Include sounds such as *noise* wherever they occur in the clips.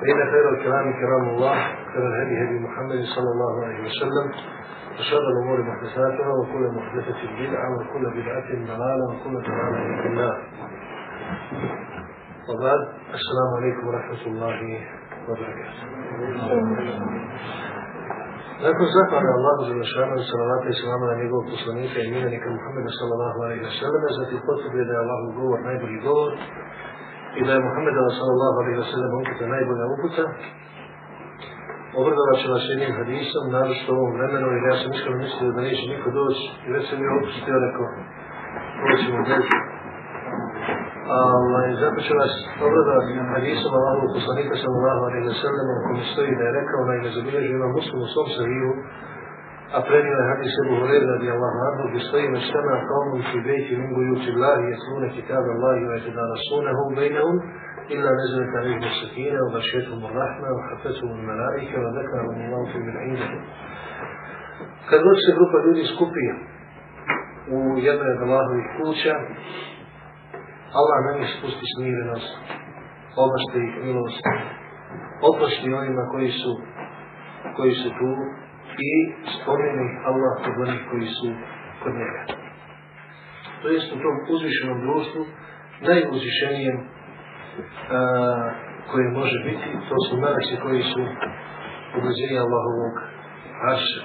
فإن خير الكلام كلام الله خير الهدي هدي محمد صلى الله عليه وسلم وشر الأمور محدثاتها وكل محدثة بدعة وكل بدعة ضلالة وكل ضلالة في النار وبعد السلام عليكم ورحمة الله وبركاته Nakon zahvala Allahu za našanu i salavata i salama na njegovog poslanika i miljenika Muhammeda sallallahu alaihi wa sallam, zatim potrebuje da je Allahu govor najbolji govor i da je Muhammed sallallahu alaihi wa sallam kada najbolja uputa, obrdovat će vas jednim hadisom, naročito u ovom vremenu, jer ja sam iskreno mislio da neće niko doći i već sam je opustio, rekao, ćemo doći. Ali ovaj, zato ću vas obradovati hadisom Allahu poslanika sallallahu alaihi wa sallam, u kojem stoji da je rekao, na ime zabilježio imam muslimu u svom sahivu, a prenio je hadis Ebu Horeira radi Allahu anhu bi svojim štama kaumu fi bejti mingu juči Allahi jesune kitabe Allahi wa etida rasunahu bejnahum illa nezve alih musakina wa bašetum rahma wa hafetum malaike wa zakarum Allahu fi bil'indahu Kad god se grupa ljudi skupi u jednoj od Allahovih kuća, Allah na njih spusti smirenost, obašte ih milost, oprosti onima koji su, koji su tu, i spomeni Allah kod onih koji su kod njega. To jest u tom uzvišenom društvu, najuzvišenijem koje može biti, to su meleći koji su u blizini Allahovog arša.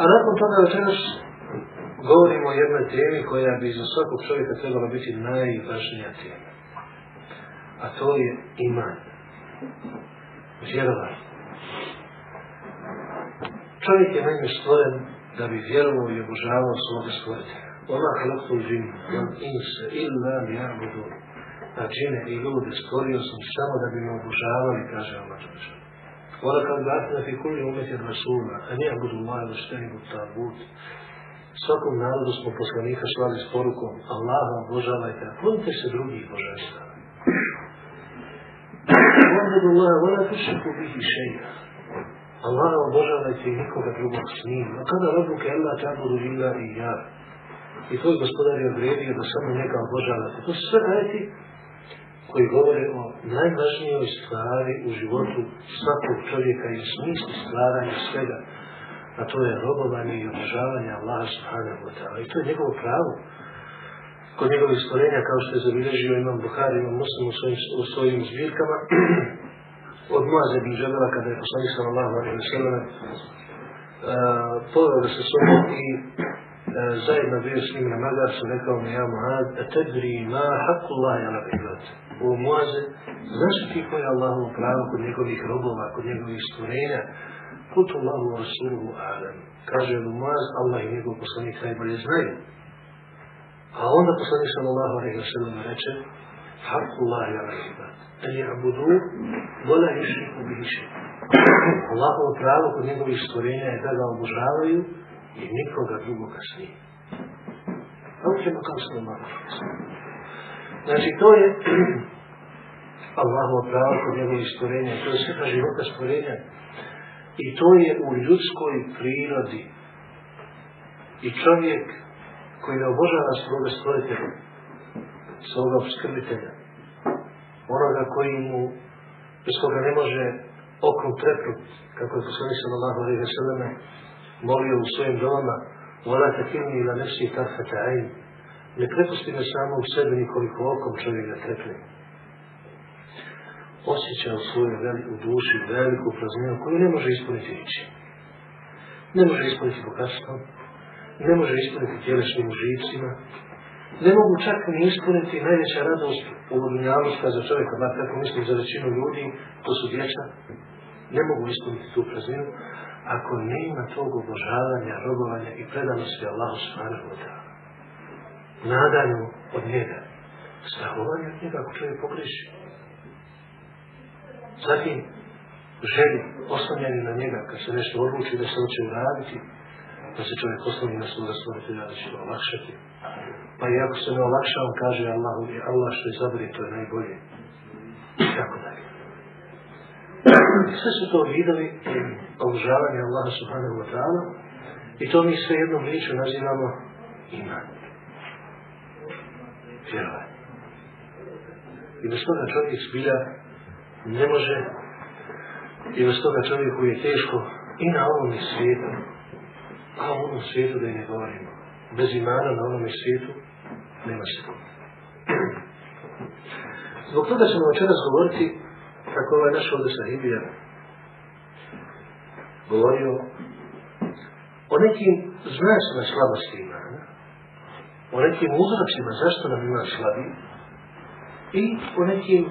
A nakon toga večeras govorimo o jednoj temi koja bi za svakog čovjeka trebala biti najvažnija tema. A to je iman. Vjerovanje. Čovjek je naime stvoren da bi vjerovao i obožavao svoga stvoritelja. Ona i džinu, on inse, illa mi ja budu. A džine i ljude stvorio sam samo da bi me obožavali, kaže Allah Đelešanu. Ona kad na fi umet umetin rasula, a nije budu moja da šteni bud budu. Svakom narodu smo poslanika slali s porukom Allaha obožavajte, a klonite se drugih božanstva. Onda Allah, ona še i šeja a obožavajte i nikoga drugog s njim. A kada robu Allah tako i ja. I tvoj gospodar je odredio da samo njega obožavate. To su sve ajeti koji govore o najvažnijoj stvari u životu svakog čovjeka i smislu stvaranja svega. A to je robovanje i obožavanje Allaha subhanahu wa ta'ala. I to je njegovo pravo. Kod njegovih stvorenja, kao što je zabilježio Imam Buhari, Imam Muslim u svojim, u svojim zbirkama, *clears throat* od Muaze bi Džemela kada je poslanik sallallahu alaihi wa sallam e, poveo se sobom i e, zajedno bio s njim na magarcu, rekao mi ja Muaz, a tedri ma haku Allahi ala ibad. O Muaze, znaš ti koji je Allahovo pravo kod njegovih robova, kod njegovih stvorenja? Kutu Allahu Rasuluhu alam. Kaže mu Muaz, Allah i njegov poslanik najbolje znaju. A onda poslanik sallallahu alaihi wa sallam reče, haku Allahi ala ibad da je abudu vola i širku biše. Allahovo pravo kod njegovih stvorenja je da ga obožavaju i nikoga drugoga s njim. ćemo kao malo. Znači, to je *clears throat* Allahovo pravo kod njegovih stvorenja, to je sveta života stvorenja. I to je u ljudskoj prirodi. I čovjek koji ne obožava svoga stvoritelja, svoga obskrbitelja, onoga koji mu, bez koga ne može okom trepnut, kako je poslani sallallahu alaihi wa Veseleme molio u svojim domama, vola te filmi ila nefsi tafata ajn, ne prepusti me u sebi nikoliko okom čovjek da trepne. Osjeća u svojoj veliku duši veliku prazninu koju ne može ispuniti ići, Ne može ispuniti bogatstvom, ne može ispuniti tjelesnim živcima ne mogu čak ni ispuniti najveća radost u dunjaluška za čovjeka, bar tako mislim za većinu ljudi, to su dječa, ne mogu ispuniti tu prazninu, ako nema tog obožavanja, rogovanja i predanosti Allahu subhanahu Nadanju od njega, strahovanje od njega ako čovjek pogriši. Zatim, želi, oslanjanje na njega, kad se nešto odluči da se hoće uraditi, da se čovjek osloni na svoga stvoritelja, da će ga olakšati pa i ako se ne on kaže Allah, Allah što izabri, to je najbolje. I tako dalje. Sve su to vidovi obožavanja Allaha subhanahu wa ta'ala i to mi sve jednom riječu nazivamo iman. Vjerovanje. I bez toga čovjek zbilja ne može i bez toga čovjeku je teško i na ovom svijetu, a ovom svijetu da i ne govorimo. Bez imana na ovom svijetu nema širka. Zbog toga ćemo večeras govoriti kako ovaj naš ovdje sahibija govorio o nekim značima slabosti imana, o nekim uzračima zašto nam ima slabi i o nekim a,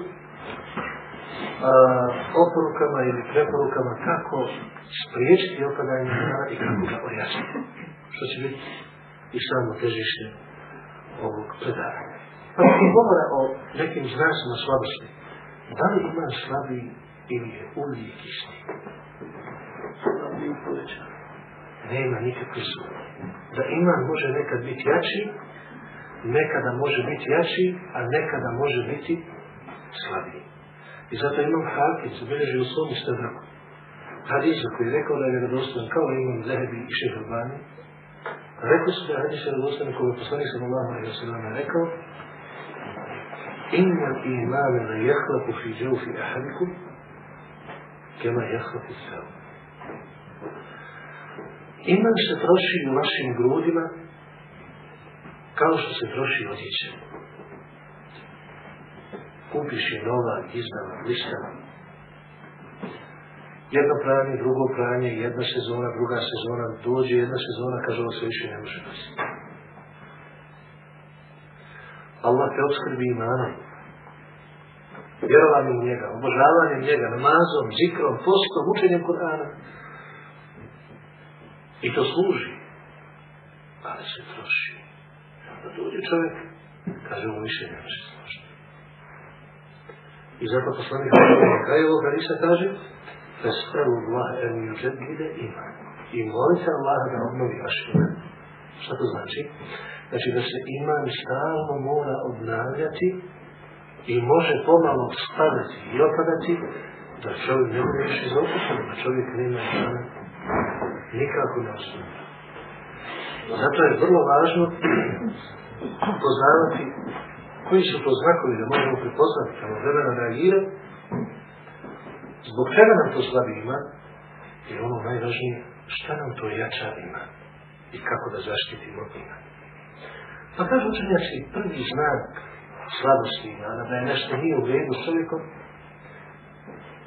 oporukama ili preporukama kako spriječiti opadanje imana i kako ga ojasniti Što će biti i samo težište ovog predavanja. Pa ti govora o nekim znacima slabosti. Da li ima slabi ili je uvijek isti? Nema nikakve sumnje. Da ima može nekad biti jači, nekada može biti jači, a nekada može biti slabiji. I zato imam Hakim se beleži u svom istadraku. Hadisa koji je rekao da je vjerodostan kao imam zahebi i Šehrobani, Rekli su da je hadisu vjerodostojno koji je poslanik sallallahu alejhi ve sellem rekao: "Inna al-iman la fi jawfi fi kama kema as-saw." Iman se troši u vašim grudima kao što se troši odjeća. Kupiš je nova, izdana, listana, jedno pranje, drugo pranje, jedna sezona, druga sezona, dođe jedna sezona, kaže ovo se više ne može nositi. Allah te obskrbi imanom, vjerovanjem njega, obožavanjem njega, namazom, zikrom, postom, učenjem Kur'ana. I to služi, ali se troši. Onda dođe čovjek, kaže ovo više ne može I zato poslanik na kraju ovoga kaže, فاستغوا الله أن يجدد إيمان i molite Allah da obnovi vaš Što Šta to znači? Znači da se iman stalno mora obnavljati i može pomalo spadati i opadati da čovjek ne bude više zaokupan, da čovjek nema imana nikako ne Zato je vrlo važno poznavati koji su to znakovi da možemo prepoznati kao vremena reagirati Zbog čega nam to slabi ima, I ono najvažnije, šta nam to jača ima I kako da zaštitimo ima. Pa kažu učenjaci, prvi znak slabosti imana, da je nešto nije u redu čovjekom,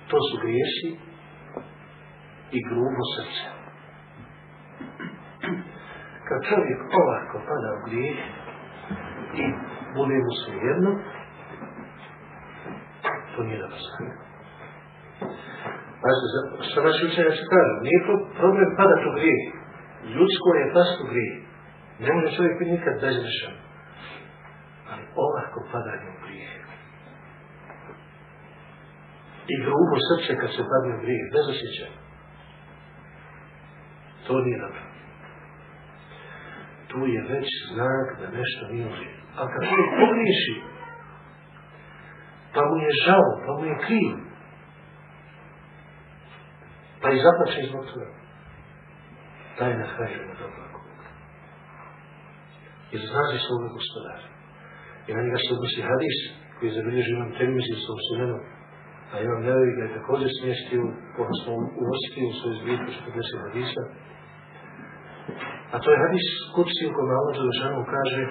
to su griješi i grubo srce. Kad čovjek ovako pada u grijeh i bude mu jedno, to nije dobro Znači, što naši učenjaci kažu, nije to problem padat u grije. Ljudsko je past u grije. Ne može čovjek biti nikad bezrešan. Ali ovako padanje u grije. I grubo srce kad se padne u grije, bez osjećaja. To nije dobro. Tu je već znak da nešto nije u A kad čovjek pogriješi, pa mu je žao, pa mu je kriv, pa i i zbog toga. Daj na kraju na doblaku. Jer znazi svoga gospodara. I na njega se odnosi hadis koji je zabilježio imam temizim svom sunenu. A imam nevi ga je također smjestio, odnosno uvrstio u koji zbirku 40 hadisa. A to je hadis kuci u kome Allah Đelešanu kaže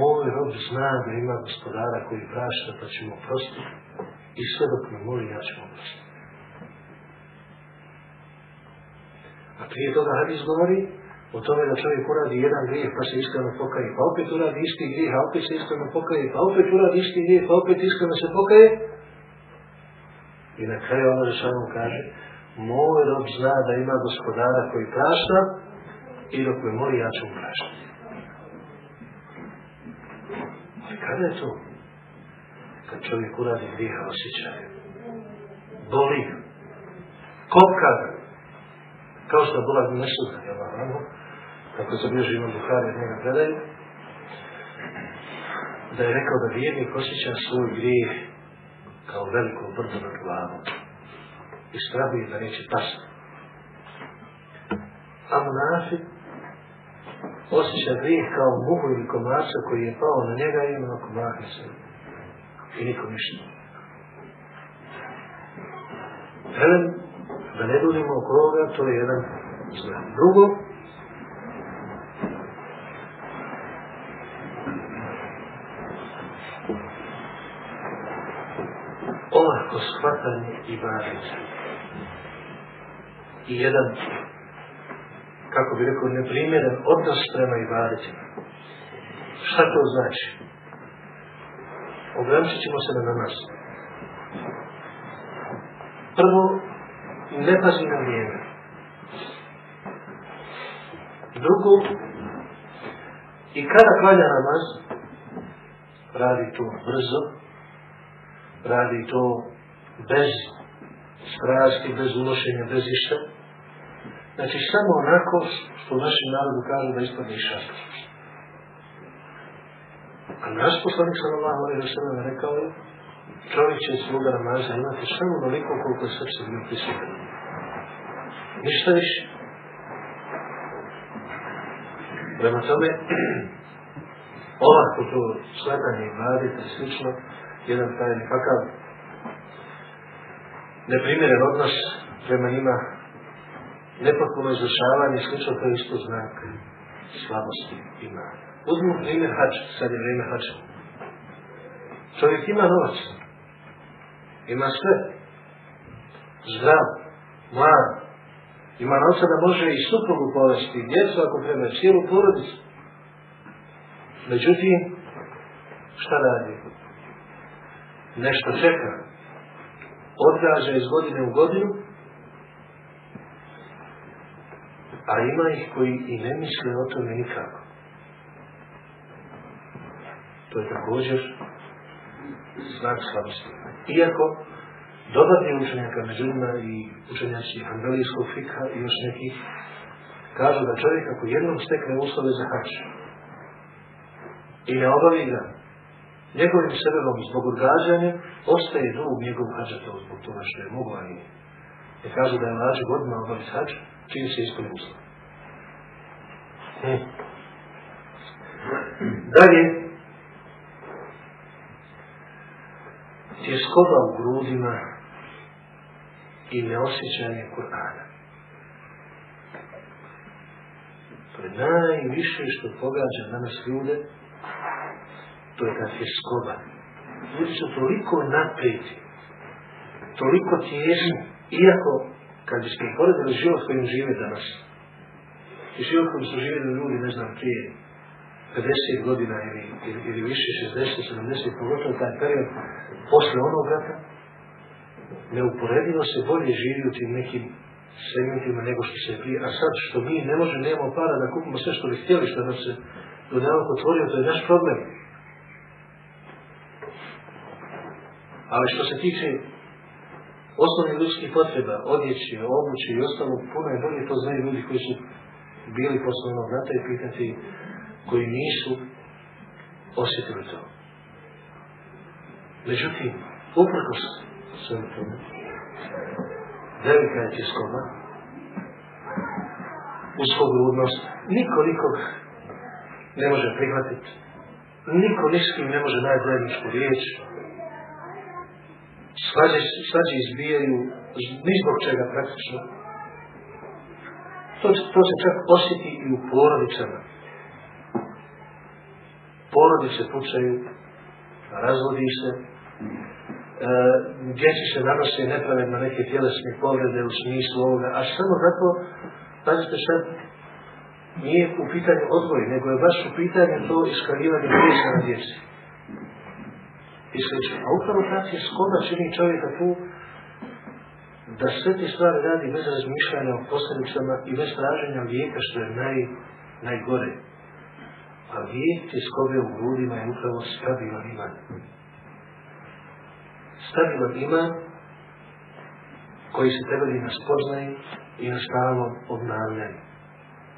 Moj rob zna da ima gospodara koji prašta pa ćemo prostiti i sve dok me moli ja ćemo prostiti. A prije toga hadis govori o tome da čovjek uradi jedan grijeh pa se iskreno pokaje, pa opet uradi isti grijeh, a opet se iskreno pokaje, pa opet uradi isti grijeh, pa opet iskreno se pokaje. I na kraju ono samo kaže, moj rob zna da ima gospodara koji prašta i dok me moli ja ću mu praštati. Ali kada je to? Kad čovjek uradi grijeha osjećaje. Boli. Kopka kao što je dolazi Mesud, kako se bio živom Bukhari od njega predaju, da je rekao da vjernik osjeća svoj grijeh kao veliko brdo nad glavom i strabi da neće pasti. A monafik osjeća grijeh kao muhu ili komarca koji je pao na njega i imao komarca se i nikom ništa. Helen da ne dunimo oko ovoga, to je jedan znak. Drugo, olahko shvatanje i važnice. I jedan, kako bi rekao, neprimjeren odnos prema i važnicima. Šta to znači? Ograničit ćemo se na namaz. Prvo, ne paži na vrijeme. Drugo, i kada klanja namaz, radi to brzo, radi to bez strasti, bez unošenja, bez išta. Znači samo onako što našem narodu kažu da ispadne šaka. A nas poslanik sallallahu alaihi wa sallam rekao je čovjek će svoga namaza imati samo onoliko koliko je srce bio prisutno. Ništa više. Prema tome, *clears throat* ovako to slatanje i i slično, jedan taj nekakav neprimjeren odnos prema njima, nepotpuno izvršavanje, slično to je isto znak slabosti ima. Uzmu primjer hač, sad je vrijeme Čovjek ima novac. Ima sve. Zdrav, mlad. Ima novca da može i suprugu povesti, djecu ako prema cijelu porodicu. Međutim, šta radi? Nešto čeka. odraže iz godine u godinu, a ima ih koji i ne misle o tome nikako. To je također znak slabosti. Iako dodatni učenjaka međuna i učenjaci Hanbelijskog fikha i još neki kažu da čovjek ako jednom stekne uslove za hač i ne obavi ga njegovim sebebom zbog odgađanja ostaje dug njegov to zbog toga što je mogao i kažu da je mlađe godina obaviti hač čim se ispuni uslov. Hmm. Dalje, tjeskoba u grudima i neosjećanje Kur'ana. To je najviše što pogađa nas ljude, to je ta tjeskoba. Ljudi su toliko napreti, toliko tježni, iako kad bismo poredili život kojim žive danas, i život kojim su živjeli ljudi, ne znam, prije 50 godina ili, ili, ili više, 60, 70, pogotovo taj period posle onog rata, neuporedivo se bolje živi u tim nekim segmentima nego što se prije. A sad što mi ne možemo, nemamo para da kupimo sve što bi htjeli, što nam se do nevako otvorio, to je naš problem. Ali što se tiče osnovnih ljudskih potreba, odjeći, obući i ostalo, puno je bolje to znaju ljudi koji su bili poslovno rata i pitati koji nisu osjetili to. Međutim, uprkos svemu tome, velika je svog ludnost, niko nikog ne može prihvatiti, niko ni ne može naći zajedničku riječ, svađe izbijaju ni zbog čega praktično. To, to se čak osjeti i u porodicama porodi se pucaju, razvodi se, e, djeci se nanose nepravedno neke tjelesne povrede u smislu ovoga, a samo zato, pazite sad, nije u pitanju odvoje, nego je baš u pitanju to iskaljivanje pojsa na djeci. Iskričeno. A upravo tako je čini čovjeka tu da sve te stvari radi bez razmišljanja o posljedicama i bez traženja vijeka, što je naj, najgore a vijek tiskobe u grudima je upravo stabilan iman. Stabilan iman koji se trebali na i na stalnom obnavljanju.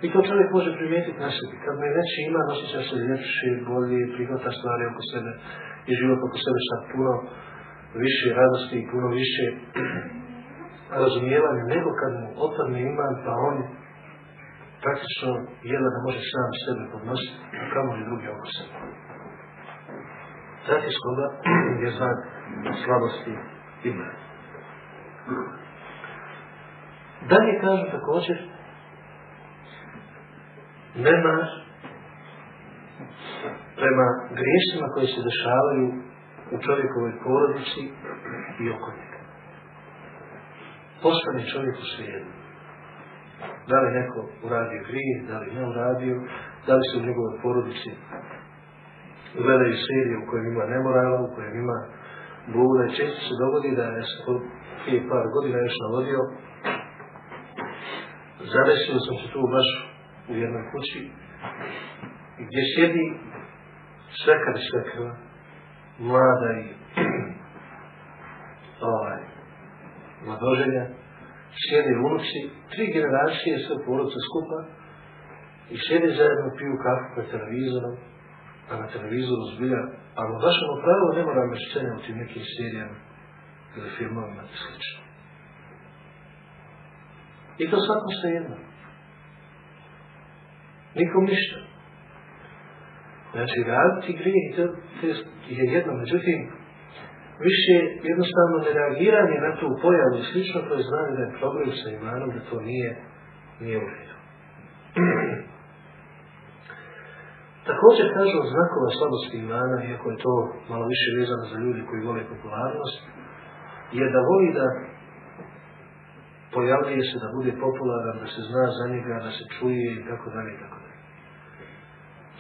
I to čovjek može primijetiti na sebi. Kad me već veći iman, se ljepše, bolje, prihvata stvari oko sebe i život oko sebe sa puno više radosti i puno više *clears throat* razumijevanja nego kad mu ne ima, pa on praktično jedna da može sam sebe podnositi, a kamo li drugi oko sebe. Zatim skoda *clears throat* je znak slabosti imena. Dalje kažem također nema prema griješima koji se dešavaju u čovjekovoj porodici i oko njega. Postane čovjek u svijetu. Da li neko uradio grije, da li ne uradio, da li su u njegove porodice gledaju serije u kojem ima nemorala, u kojem ima bluda. Često se dogodi da je prije par godina još navodio. zavesio sam se tu baš u jednoj kući gdje sjedi svekar i svekrva, mlada i ovaj, mladoženja, sjede unuci, tri generacije se porodca skupa i sjede zajedno, piju kafu pred televizorom, a na televizoru zbilja, ali baš ono pravo ne mora mešćenja u tim nekim serijama ili filmovima i slično. I to svakom se jedno. Nikom ništa. Znači, raditi grijeh je jedno, međutim, više jednostavno reagiranje na tu pojavu i slično, to je znanje da je problem sa imanom, da to nije, nije u redu. *clears throat* Također kažu od znakova slabosti imana, iako je to malo više vezano za ljudi koji vole popularnost, je da voli da pojavljuje se, da bude popularan, da se zna za njega, da se čuje i tako dalje i tako dalje.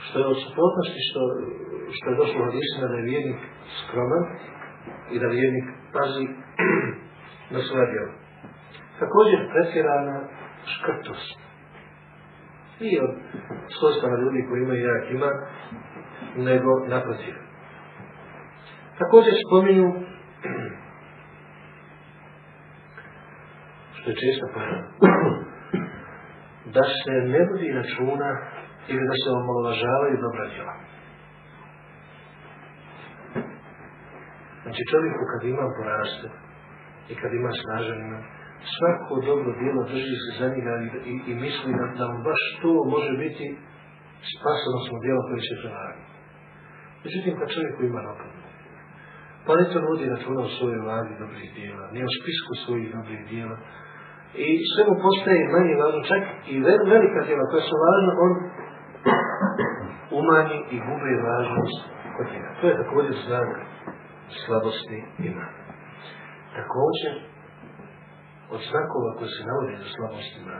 Što je od suprotnosti što, što je došlo od da je vjernik skroman, i da vjernik pazi *clears throat* na svoje djelo. Također presjerana škrtost. i od svojstava ljudi koji imaju jak ima, nego naprotiv. Također spominju *clears throat* što je često pojavno, *clears throat* da se ne budi računa ili da se omalovažavaju dobra djela. Znači čovjeku kad ima poraste i kad ima snažan svako dobro djelo drži se za i, i, misli da, da baš to može biti spasonosno djelo koje će prelagati. Međutim, kad čovjek ima napadno, pa ne to vodi računa u svojoj vladi dobrih djela, ne u spisku svojih dobrih djela, i sve mu postaje manje važno, čak i velika djela koja su važna, on umanji i gube važnost kod njega. To je također znak slabosti ima. Također, od znakova koje se navode za slabosti ima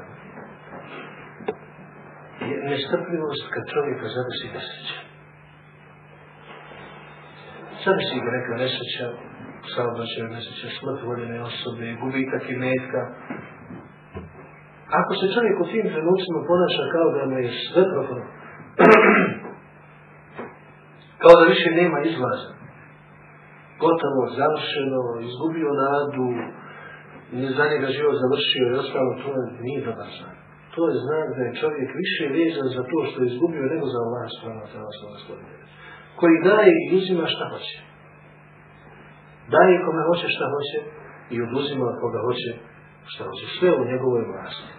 je nestrpljivost kad čovjeka zavisi nesreća. si ga rekao nesreća, saobraćaj nesreća, smrt voljene osobe, gubitak i metka. Ako se čovjek u tim trenucima ponaša kao da mu je sve *clears throat* kao da više nema izlaza, gotovo, završeno, izgubio nadu, ne za njega život završio i ostalo, to nije dobar znak. To je znak da je čovjek više vezan za to što je izgubio nego za Allah stvarno Koji daje i uzima šta hoće. Daje kome hoće šta hoće i oduzima koga hoće šta hoće. Sve u njegovoj vlasti.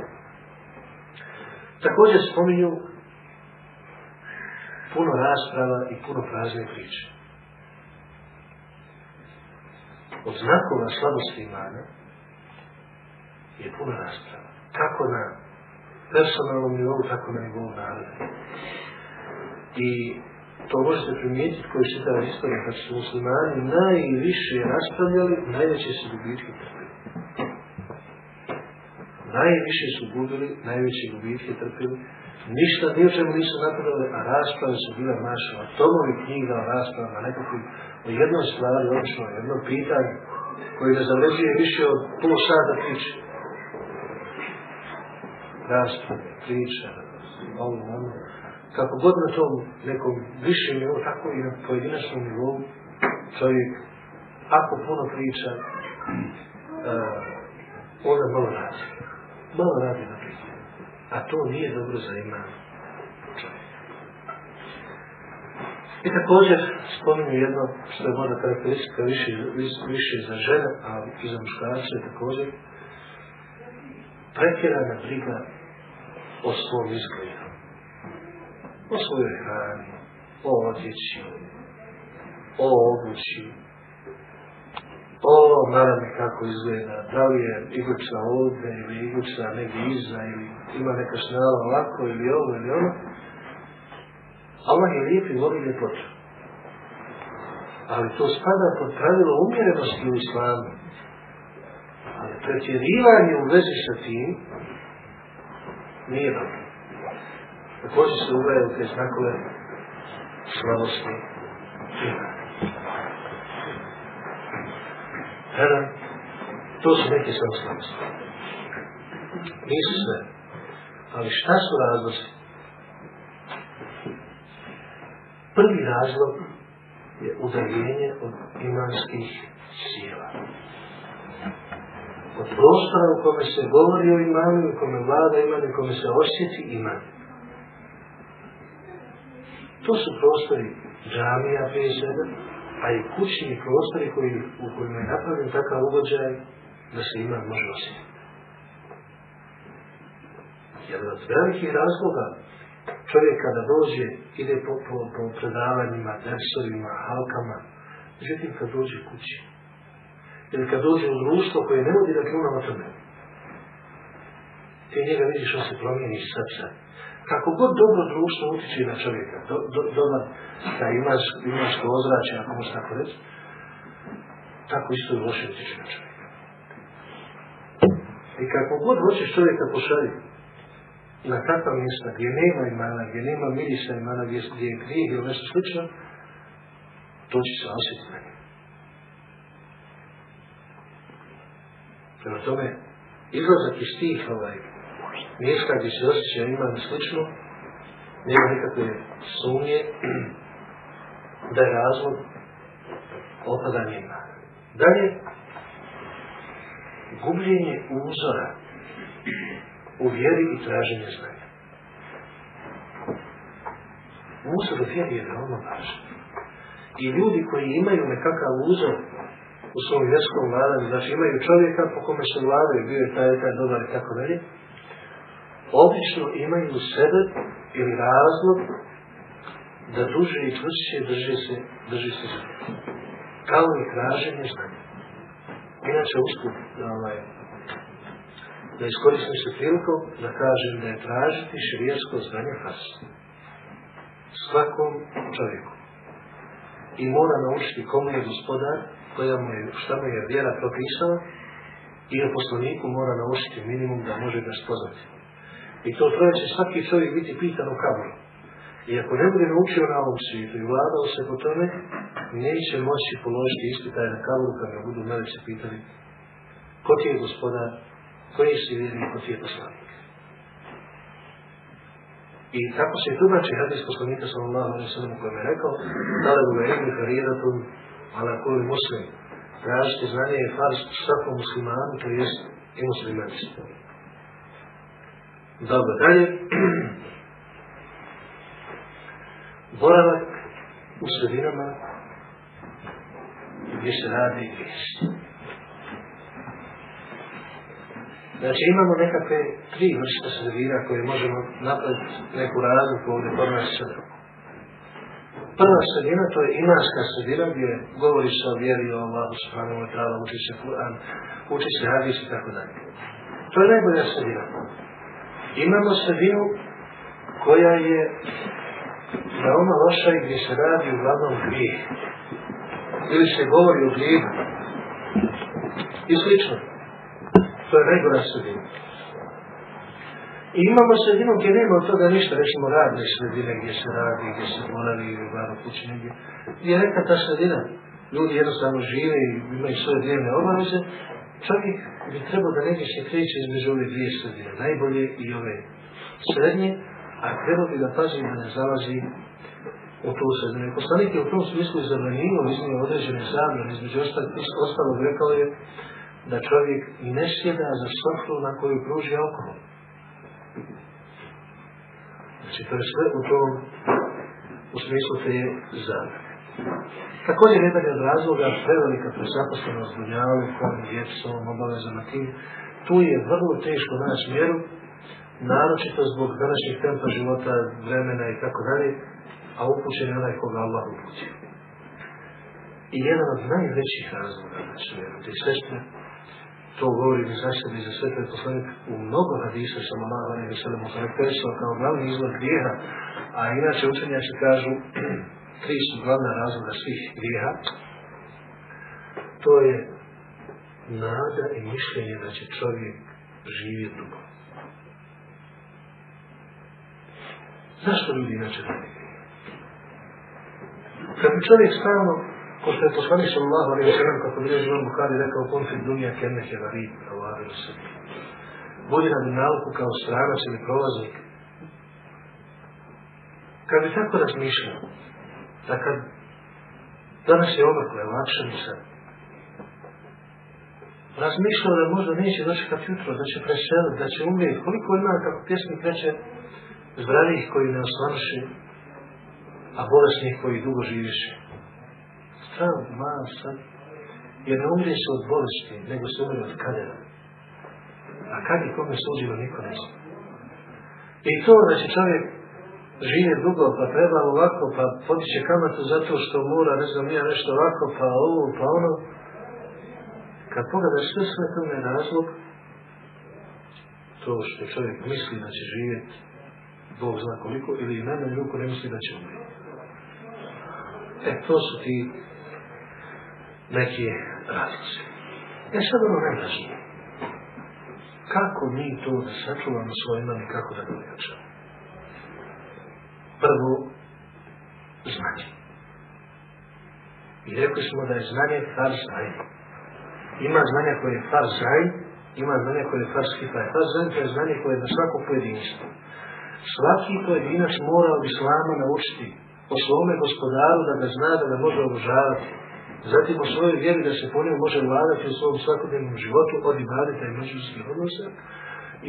*clears throat* Također spominju puno rasprava i puno prazne priče. Od znakova slabosti imana je puno rasprava. Kako na personalnom nivou, tako na nivou naroda. I to možete primijetiti koji se tada istorija kad su muslimani najviše raspravljali, najveće su gubitke trpili najviše su gubili, najveće gubitke trpili, ništa, ni o čemu nisu napravili, a rasprave su bila to tomovi knjiga o raspravama, nekakvi o jednom stvari, jedno o jednom pitanju, koji ne zavređuje više od pol sata priče. Rasprave, priče, ovo, ono, kako god na tom nekom više nivou, tako i na pojedinačnom nivou, čovjek, ako puno priča, uh, eh, je malo različno malo radi na priče. A to nije dobro za ima čovjeka. I također spominju jedno što je možda karakteristika više, više za žene, a i za muškarce također, pretjerana briga o svom izgledu, o svojoj hrani, o odjeći, o obući, o, naravno mi kako izgleda, da li je iglica ovdje ili iglica negdje iza ili ima neka snala ovako ili ovo ili ono. Allah je lijep i voli ljepoću. Ali to spada pod pravilo umjerenosti u islamu. Ali pretjerivanje u vezi sa tim nije dobro. Također se ugraju te znakove slabosti. Heran, to su neke samostalnosti. Nisu sve. Ali šta su razlozi? Prvi razlog je udaljenje od imanskih sila. Od prostora u kome se govori o imanu, u kome vlada iman, u kome se osjeti iman. To su prostori džamija prije sebe, a i kućni prostori koji, u kojima je napravljen takav ugođaj da se ima može osjetiti. Jer od velikih razloga čovjek kada dođe, ide po, po, po predavanjima, dersovima, halkama, međutim kad dođe kući, ili kad dođe u društvo koje ne vodi računa o tome, ti njega vidiš, on se promijeni iz srca, kako god dobro društvo utječe na čovjeka, do, do, da imaš, imaš to ozračje, ako možeš tako reći, tako isto i loše utječe na čovjeka. I kako god hoćeš čovjeka pošali, na takva mjesta gdje nema imana, gdje nema mirisa imana, gdje, gdje je grijeh ili nešto slično, to će se osjetiti na njim. Prema tome, izlazak iz tih ovaj, mjesta gdje se ima imam slično, nema nikakve sumnje da je razlog opada njima. Dalje, gubljenje uzora u vjeri i traženje znanja. Uzor u vjeri je veoma važan. I ljudi koji imaju nekakav uzor u svom vjerskom vladanju, znači imaju čovjeka po kome se vladaju, bio je taj, taj dobar i tako obično imaju u sebe ili razlog da duže i čvršće drže se, drži se sve Kao i traženje znanja. Inače, usput, ovaj, da iskoristim se prilikom da kažem da je tražiti širijersko znanje has. Svakom čovjeku. I mora naučiti komu je gospodar, koja mu je, šta mu je vjera propisala, i o poslaniku mora naučiti minimum da može ga spoznati. I to treba znači će svaki čovjek biti pitan u kaboru. I ako ne bude naučio na ovom svijetu i vladao se po tome, neće moći položiti isti taj na kaboru kad ga budu se pitali ko ti je gospoda, koji si i ko ti je poslanik. I tako se i tumači hadis poslanika sallallahu alaihi sallam kojem je rekao tada je ibn kariratun ala koji muslim. Tražite znanje je farz svakom muslimanu, to jest i muslimanci. Dobro, dalje. Boravak u sredinama gdje se radi vijest. Znači imamo nekakve tri vrsta sredina koje možemo napraviti neku razliku ovdje kod nas sa Prva sredina to je imanska sredina gdje govori se o vjeri o Allahu subhanahu wa ta'ala, uči se Kur'an, uči se hadis i tako dalje. To je najbolja sredina. Imamo sredinu koja je veoma loša i gdje se radi uglavnom grije. Ili se govori o grijehu. I slično. To je najgora sredina. I imamo sredinu gdje nema od toga ništa, recimo radne sredine gdje se radi, gdje se morali ili uglavnom kući negdje. Gdje je neka ta sredina? Ljudi jednostavno žive i imaju svoje dnevne obaveze, Čovjek bi trebao da negdje se kreće između ove dvije sredine, najbolje i ove srednje, a trebao bi da paži da ne zalazi u tu sredinu. I poslanik je u tom smislu i zabranio iznio određene zabrane, između ostalog rekao je da čovjek i ne sjeda za sofru na koju pruži okolo. Znači to je sve u tom, u smislu te zabrane. Također jedan je od razloga prevelika kojom je kom, djecom, obavezama tim. Tu je vrlo teško naš mjeru, naročito zbog današnjih tempa života, vremena i tako dalje, a upućen je onaj koga Allah upućuje. I jedan od najvećih razloga naš mjeru, te sestre, to govorim za sebe i za sve taj poslanik, u mnogo hadisa sam Allah, ali kao glavni izlog grijeha, a inače učenjaci kažu tri su glavna razloga svih grijeha. To je nada i mišljenje da će čovjek živjeti dugo. Zašto ljudi inače radi Kad bi čovjek stalno, ko što je poslanik sallallahu ali wa sallam, kako bi reži Bukhari rekao, konfit dunja kenne je varib, se. Budi na dunjalku kao stranac ili prolaznik. Kad bi tako razmišljao, da kad danas je je lakše mu se. Razmišljao da možda neće doći kad jutro, da će preseliti, da će umjeti Koliko ima, kako pjesmi kreće zdravih koji ne osvrši, a bolesnih koji dugo živiše. Strav, malo sad, jer ne umrije se od bolesti, nego se umrije od kadera. A kad i kome suđilo, niko ne zna. I to da će čovjek žive dugo, pa treba ovako, pa potiče kamatu zato što mora, ne znam, nije nešto ovako, pa ovo, pa ono. Kad pogledaš sve sve ne razlog, to što čovjek misli da će živjeti, Bog zna koliko, ili i najmanju ruku ne misli da će umjeti. E, to su ti neke razlice. E sad ono najvažnije. Kako mi to da sačuvamo svoje imani, kako da ga ujačamo? prvo znanje. I rekli smo da je znanje farz Ima znanje koje je farz ima znanje koje je farz kifaj. Farz ajn je znanje koje je na svako pojedinstvo. Svaki pojedinac mora od islama naučiti o svome gospodaru da ga zna da ga može obožavati. Zatim o svojoj vjeri da se po njoj može vladati u svom svakodnevnom životu od ibadeta i međuskih odnosa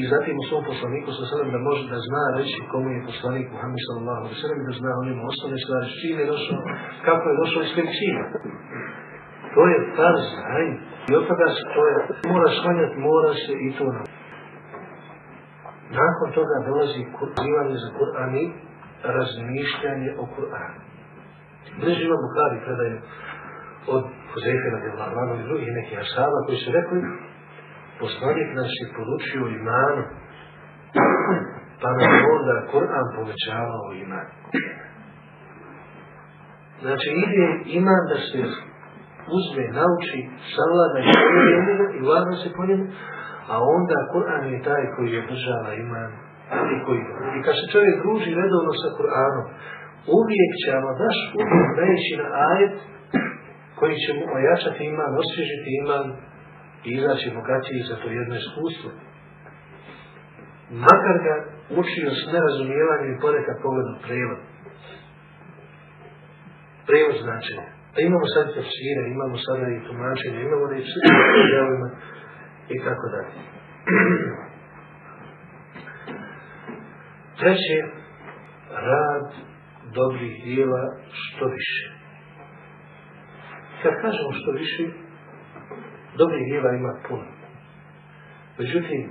i zatim u svom poslaniku sa sredem da može da zna reći komu je poslanik Muhammed sallallahu alaihi sallam i da zna onima osnovne stvari s čime je došao, kako je došao i kim To je par znaj i od toga se to je, mora shvanjati, mora se i to nam. Nakon toga dolazi kurivanje za Kur'an i razmišljanje o Kur'anu. Bliži vam Bukhari predaju od Huzefina radijallahu i drugih nekih asaba koji su rekli Poslanik nas je poručio imanu, *clears throat* pa nam onda Koran povećavao iman. Znači ide iman da se uzme, nauči, savlada i i vlada se po a onda Koran je taj koji je država iman i koji I kad se čovjek druži redovno sa Koranom, uvijek će naš daš uvijek na ajet koji će mu ojačati iman, osvježiti iman, i izaći bogatiji za to jedno iskustvo. Makar ga učio s nerazumijevanjem i ponekad pogledom Prevod. Prevod značenja. A pa imamo sad tefsire, imamo sada i tumačenje, imamo i psihologijama i tako dalje. *clears throat* Treće, rad dobrih dijela što više. Kad kažemo što više, Dobri dijela ima puno. Međutim,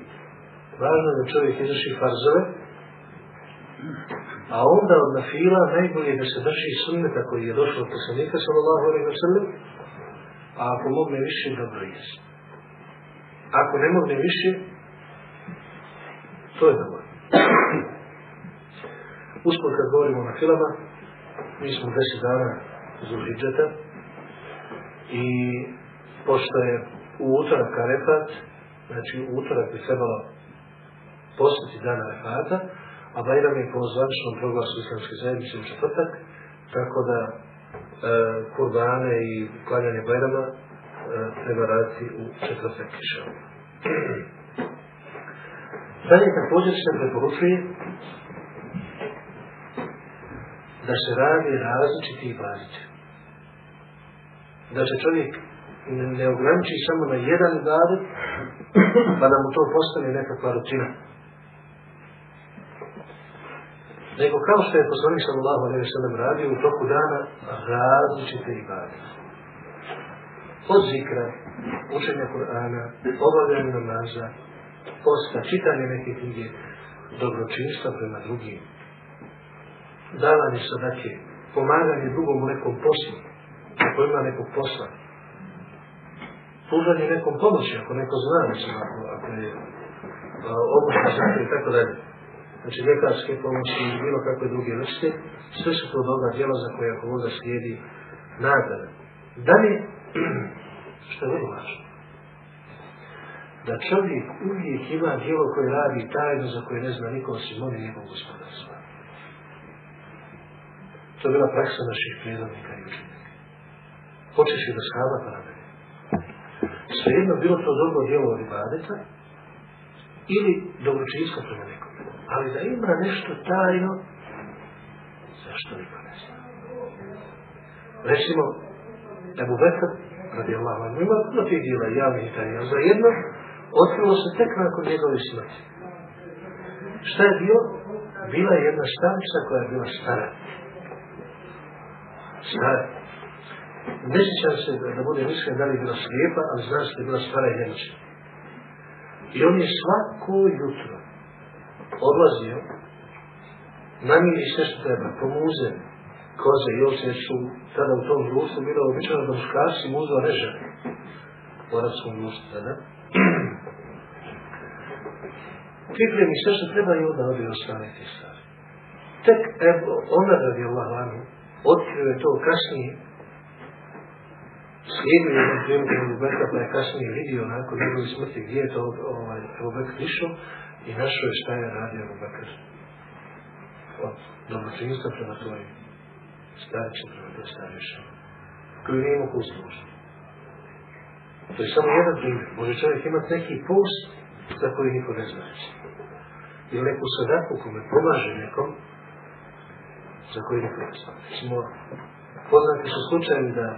važno je da čovjek izvrši farzove, a onda od nafila najbolje je da se drži sunneta koji je došao od poslanika sallallahu alaihi wa sallam, a ako mogne više, dobro je. Ako ne mogne više, to je dobro. Uspod kad govorimo na filama, mi smo deset dana Zulhidžeta i pošto je u utorak karefat, znači u utorak bi trebalo posjeti dan Arefata, a Bajram je po zvaničnom proglasu islamske zajednice u četvrtak, tako da e, kurbane i klanjanje Bajrama e, treba raditi u četvrtak kiša. *clears throat* Dalje također se preporučuje da se radi različiti i ibadete. Da će čovjek ne ograniči samo na jedan ibadet, pa da mu to postane nekakva rutina. Nego kao što je poslanik sallallahu alejhi ve sellem radio u toku dana različite ibadete. Od zikra, učenja Kur'ana, obavljanja namaza, posta, čitanje neke knjige, dobročinstva prema drugim, davanje sadake, pomaganje drugom u nekom poslu, ako ima nekog posla, pružanje nekom pomoći, ako neko zna nešto, ako, ako je obušno i tako dalje. Znači ljekarske pomoći i bilo kakve druge vrste, sve su to dobra djela za koje ako voda slijedi Da li, *clears throat* što je vrlo važno, da čovjek uvijek ima djelo koje radi tajno za koje ne zna niko osim oni i njegov gospodarstva. To je bila praksa naših prijedovnika i učenika. Počeš i da shaba pa Svejedno bilo to dobro djelo od ibadeta ili dobročinstvo prema nekom. Ali da ima nešto tajno, zašto niko ne zna? Recimo, bu Bekr, radi Allah, ima puno tih djela javni i tajnih, za jedno otkrilo se tek nakon njegove smrti. Šta je bio? Bila je jedna stanica koja je bila stara. Stara. Ne sjećam se da, da bude iskren da li je bila slijepa, ali zna se da je bila stara i nemoćna. I on je svako jutro odlazio, namiri sve što treba, pomuze, koze i ovce su tada u tom društvu bilo običajno da muškarci muzu, a ne žene. U arabskom društvu tada. *clears throat* Pripremi sve što treba i onda odi ostaniti stvari. Tek evo, ona radi Allah vanu, otkrio je to kasnije, Slijedi jedan priliku Ebu Bekra, pa je kasnije vidio nakon njegove smrti gdje je to ovaj, Ebu Bekr išao i našao je šta je radio Ebu Bekr. Od dobročinjstva prema tvojim starića prema tvojim stariša. Koju nije imao poslužiti. To je samo jedan primjer. Može čovjek imati neki post za koji niko ne znači. Ili neku sadaku kome pomaže nekom za koji niko ne znači. Smo poznati su slučajevi da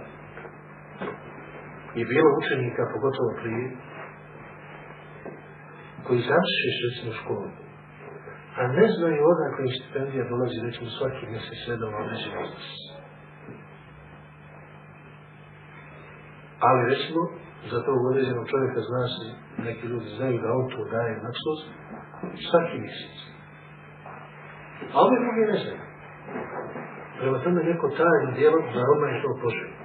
je bilo učenika, pogotovo prije, koji završiš recimo školu, a ne znaju odakle im stipendija dolazi, recimo svaki mjesec jedan određen iznos. Ali recimo, za tog određenog čovjeka zna se, neki ljudi znaju da on to daje svaki mjesec. A ove drugi ne znaju. Prema tome neko tajno djelo da Roma je to poželj.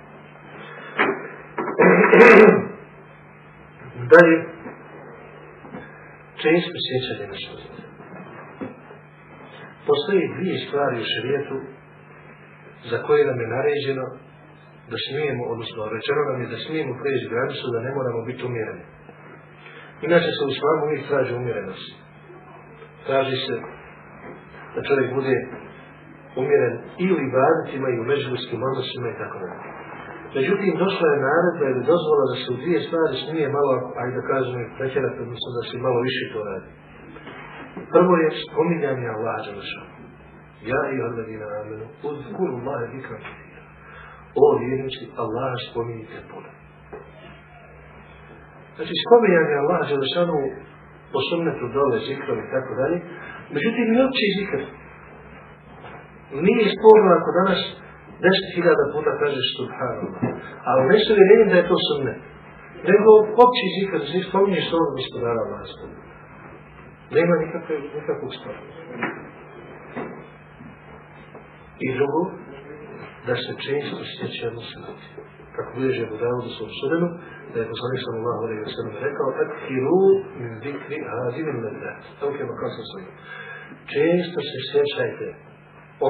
*clears throat* Dalje, često sjećanje na šest. Postoji dvije stvari u šarijetu za koje nam je naređeno da smijemo, odnosno rečeno nam je da smijemo preći granicu, da ne moramo biti umjereni. Inače se u slavu uvijek traži umjerenost. Traži se da čovjek bude umjeren ili u ibaditima i u međuljskim odnosima i tako dalje. Međutim, došla je naredba ili dozvola da se u dvije stvari smije malo, ajde da kažem, pretjerati, odnosno da se malo više to radi. Prvo je spominjanje Allah Đelešan. Ja i Arvedina amenu, uzkuru Allahe nikam kafira. O vjernici, Allah spominjite puno. Znači, spominjanje Allah Đelešanu po tu dole, zikrom i tako dalje. Međutim, i opće zikr. Nije sporno ako danas deset hiljada puta kažeš subhanallah. Ali ne se vidim da je to sunnet. Nego opći zikr, zikr spominješ svog gospodara vlastom. Nema nikakve, nikakvog spora. I drugo, da se često sjećamo sati. Kako bliže u Davudu su obsudenu, da je poslanik sallallahu alaihi wa sallam rekao hiru min zikri hazim min nas. Tako je makasno svojim. Često se sjećajte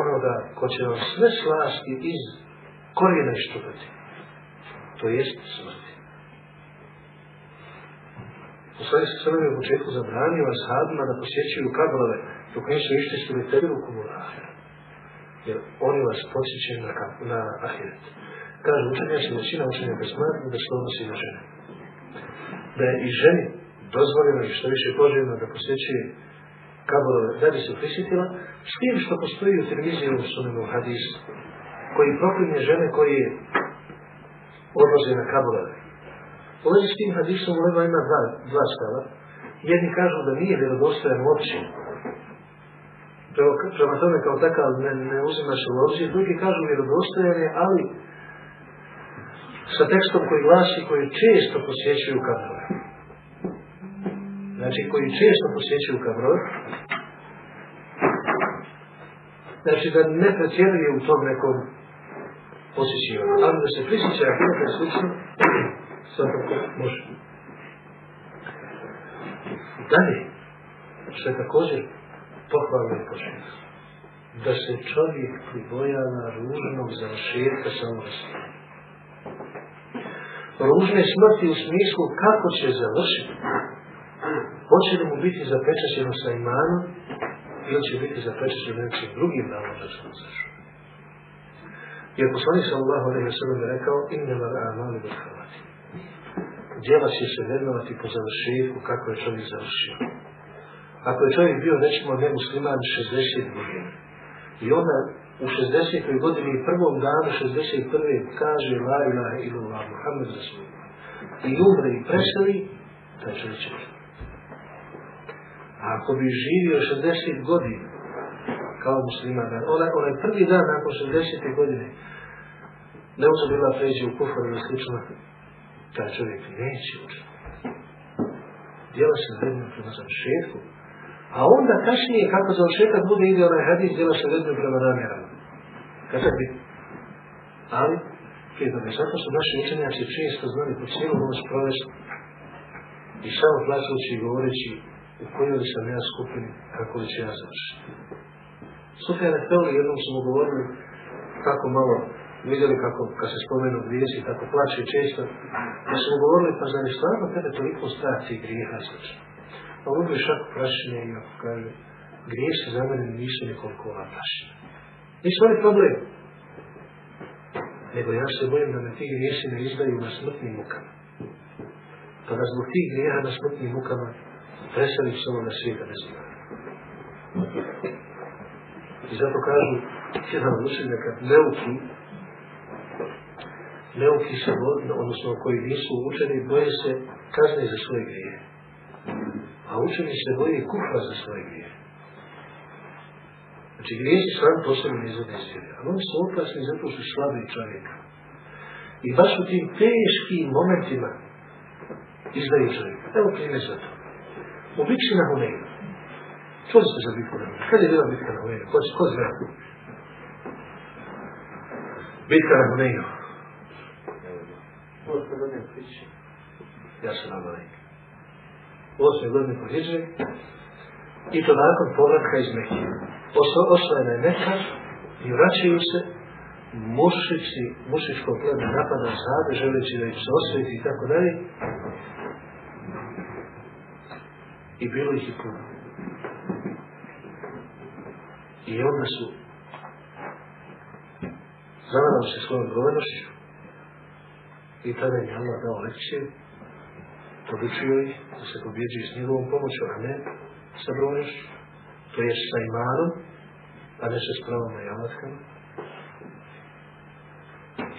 onoga ko će vam sve slasti iz korijena štubati. To jest smrti. Poslani se sam u početku zabranio ashabima da posjećaju kablove dok nisu išli s u kumulare. Jer oni vas posjećaju na, na ahiret. se učenjaci učenja bez smrti da se odnosi na žene. Da je i ženi dozvoljeno i što više poželjno da posjećaju kaborove da bi se prisjetila, s tim što postoji u televiziji u Hadis, hadisu, koji proklinje žene koji odlaze na kaborove. U vezi s tim hadisom uleva ima dva, dva stava. Jedni kažu da nije vjerodostojan uopće. Prema tome kao takav ne, ne uzima se u obzir. Drugi kažu vjerodostojan je, ali sa tekstom koji glasi, koji često posjećuju kabora znači koji često posjećuju kabrot, znači da ne pretjeruje u tom nekom posjećivanju, ali da se prisjeća je slično, svakako može. Dalje, što je također pohvalno je počinje, da se čovjek na ružnog završetka samog Ružne smrti u smislu kako će završiti, Hoće li mu biti zapečećeno sa imanom ili će biti zapečećeno nekim drugim danom da ćemo zašao. Jer poslanik ne alejhi ve sellem rekao ne al amali da khawati Djela će se vrednovati po završivku kako je čovjek završio. Ako je čovjek bio ne musliman 60 godina i onda u 60. godini i prvom danu 61. kaže la ilaha illallah Muhammed Rasulullah i umre i preseli, taj čovjek će ako bi živio 60 godina kao da onaj, onaj prvi dan nakon 60. godine, ne bila pređe u kufar ili slično, taj čovjek neće učiti. Djela se vrednju prema završetku, a onda kasnije, kako završetak bude, ide onaj hadis, djela se vrednju prema namjerama. Kako bi? Ali, prijedno zato su naši učenjaci često znali po cijelu noć provesti i samo plaćući i govoreći u kojoj sam ja skupini, kako li će ja završiti. Sufjan Efeuli, jednom smo govorili tako malo, vidjeli kako kad se spomenu grijesi, tako plaće često, da smo govorili, pa znači stvarno tebe toliko strati grijeha srca? Pa uvijek šak prašine i ako kaže, grijesi za mene nisu nekoliko ova prašenja. Nisu oni problem, nego ja se bojim da me ti grijesi ne izdaju na smrtnim mukama. Pa da zbog tih grijeha na smrtnim mukama Preselim samo ono na svijeta ne njega. I zato kažu, jedan muslima kad neuki, neuki se, odnosno koji nisu učeni, boje se kazne za svoje grije. A učeni se boje kufra za svoje grije. Znači grijezi sam posebno ne izvode Ali oni su opasni zato što slabi čovjeka. I baš u tim teškim momentima izdaju čovjeka. Evo primjer za to u bitci na Huneinu. Čuli ste za bitku na Huneinu? Kada je bila bitka na Huneinu? Ko, ko zna? Bitka na Huneinu. Ja sam na Huneinu. U osmoj godini po Hidži i to nakon povratka iz Mekije. Osvojena je neka i vraćaju se mušici, mušičko plena napada sade, želeći da ih se osvijeti i tako dalje i bilo ih je puno. I onda su zanadam se svojom brojnošću i tada je Allah dao lekcije, podučio ih da se pobjeđi s njegovom pomoću, a ne sa brojnošću, to je sa imanom, a ne sa spravama na javatkama.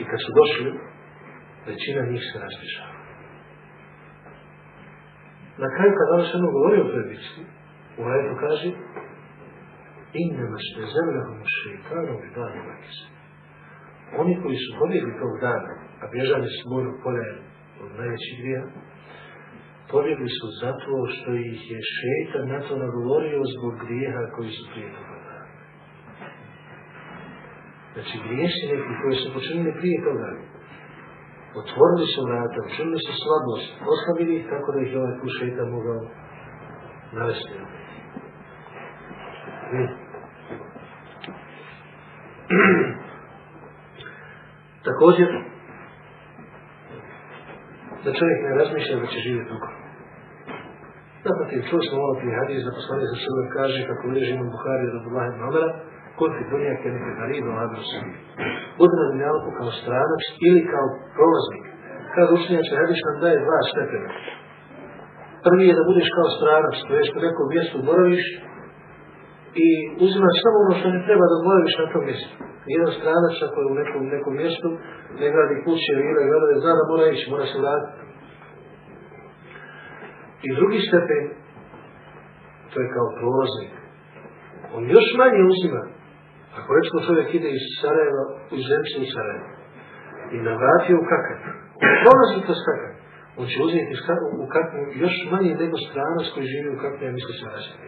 I kad su došli, većina njih se razmišljala. Na kraju kad Allah što govori o toj u ajetu kaže Innama ste zemljahom šeitanom i makisa. Oni koji su pobjegli tog dana, a bježali su moju polje od najvećih grija, pobjegli su zato što ih je šeitan na to nagovorio zbog grijeha koji su prije toga dana. Znači, griješi neki koji su počinili prije toga, dana, otvorili su vrata, učinili su slabost, oslabili ih tako da ih je ovaj tu šeitan mogao navesti. *clears throat* Također, da čovjek ne razmišlja da će živjeti dugo. Zapratim, čuli smo ovo prije hadis da poslanje za sve kaže kako leži imam Buhari od Abdullah Mamera, kod dunja kada je maridu adresom. na dunjalku kao stranac ili kao prolaznik. Kad učinjače radiš nam daje dva stepena. Prvi je da budeš kao stranac, to je što nekom mjestu boraviš i uzimaš samo ono što ne treba da boraviš na tom mjestu. Jedan stranac ako je u nekom, nekom mjestu, ne gradi kuće, ili gradove, zna da mora ići, mora se vratiti. I drugi stepen, to je kao prolaznik. On još manje uzima, ako recimo čovjek ide iz Sarajeva, iz Zemce u Sarajevo i na vrat je u kakan, prolazi kroz kakan, on će uzeti u kakvu još manje nego stranac koji živi u kakvu, ja misli Sarajevo.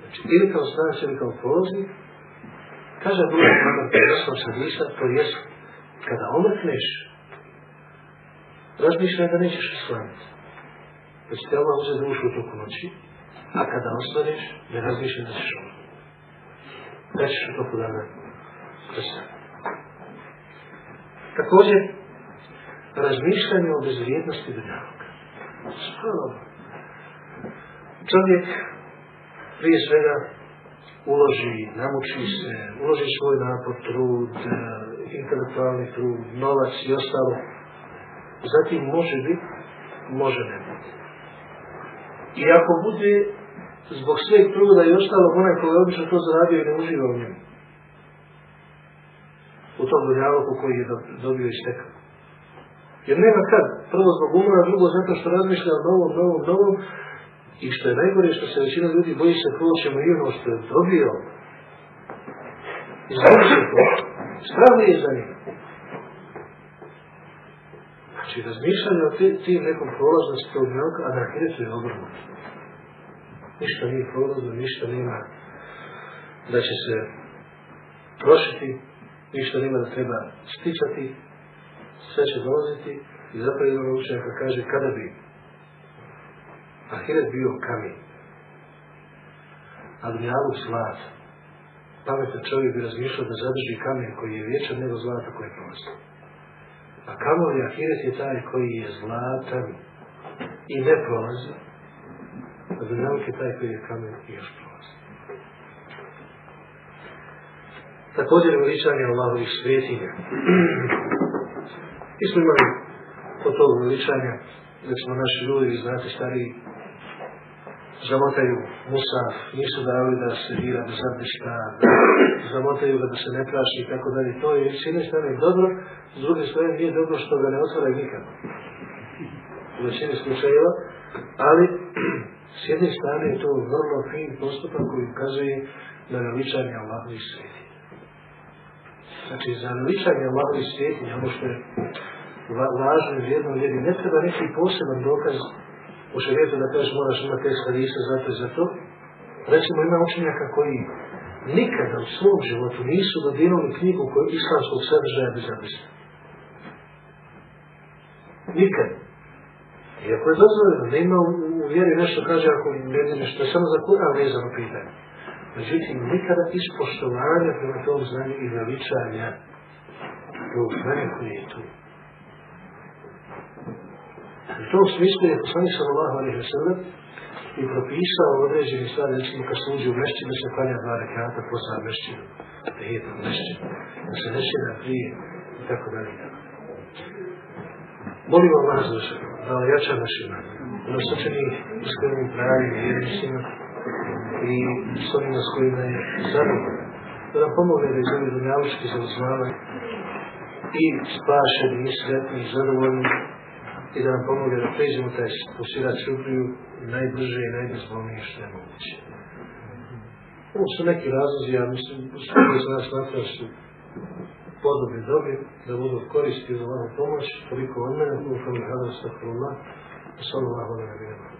Znači, ili kao stranac, ili kao polaznik, kaže Abdullah Muhammad, sam sam nisa, to jest, kada omrkneš, razmišljaj da nećeš slaniti. Da će te Allah uzeti dušu u toku noći, a kada ostaneš, ne razmišljaj da ćeš omrknuti već u toku dana. Također, razmišljanje o bezvrijednosti dunjavog. Spravo. Čovjek prije svega uloži, namuči se, uloži svoj napor, trud, e, intelektualni trud, novac i ostalo. Zatim može biti, može ne biti. I ako bude zbog sveg truda i ostalog onaj koji je obično to zaradio i ne uživao u njemu. U tom dunjaloku koji je dobio i stekao. Jer nema kad, prvo zbog umora, drugo zato što razmišlja o novom, novom, novom i što je najgore što se većina ljudi boji se ćemo i ono što je dobio. Znači to. Strah je za njim. Znači razmišljanje o tim nekom prolaznosti tog a na kretu je obrnuto ništa nije prolazno, ništa nema da će se trošiti, ništa nema da treba sticati, sve će dolaziti i zapravo jedan učenjaka kaže kada bi Ahiret bio kamen, a dnjavu zlat, pametan čovjek bi razmišljao da zadrži kamen koji je vječan nego zlata koji prolazno. A kamovi Ahiret je taj koji je zlatan i ne prolazno a nauk je taj koji je kamen i još prolazi. Također veličanje Allahovih svetinja. Mi smo imali od tog veličanja, smo naši ljudi, vi znate stari, zamotaju Musaf, nisu dali da se vira do šta, zamotaju ga da se ne praši i tako dalje. To je s jedne strane dobro, s druge strane nije dobro što ga ne otvara nikad. U većini slučajeva, ali s jedne strane je to vrlo fin postupak koji ukazuje na naličanje Allahovih svetinja. Znači, za naličanje Allahovih svetinja, ono što je važno i vrijedno ljudi, ne treba neki poseban dokaz u šarijetu da kažeš moraš imati tekst za to i to, Recimo, ima učenjaka koji nikada u svom životu nisu dodinuli knjigu koju islamskog sadržaja bi zapisali. Nikad. Iako je dozvoljeno, nema u vjeri nešto kaže ako im vredi nešto, samo za Kur'an vezano pitanje. Međutim, nikada ispoštovanja prema tom znanju i veličanja tog znanja koji je tu. U tom smislu je poslanik sallallahu alaihi wa i propisao određeni stvari, recimo kad služi u mešćinu, se kvalja dva rekata posla mešćinu, to mešćinu, da se da prije i tako dalje. Molim vam vas da se, da jača naš iman nasučeni ono s kojim pravi vjernicima i s onima s kojima je zadovoljno Da nam pomogne da iz ovih za uznavanje i spašeni i sretni i zadovoljni i da nam pomogne da priđemo taj posirac sudriju najbrže i najbezbolnije što je moguće. Ovo su neki razlozi, ja mislim, svi za nas smatram su podobni dobi, da budu koristi za ovu pomoć, koliko od mene, u Famihalu Sakrullah, Solo la hago de la vida.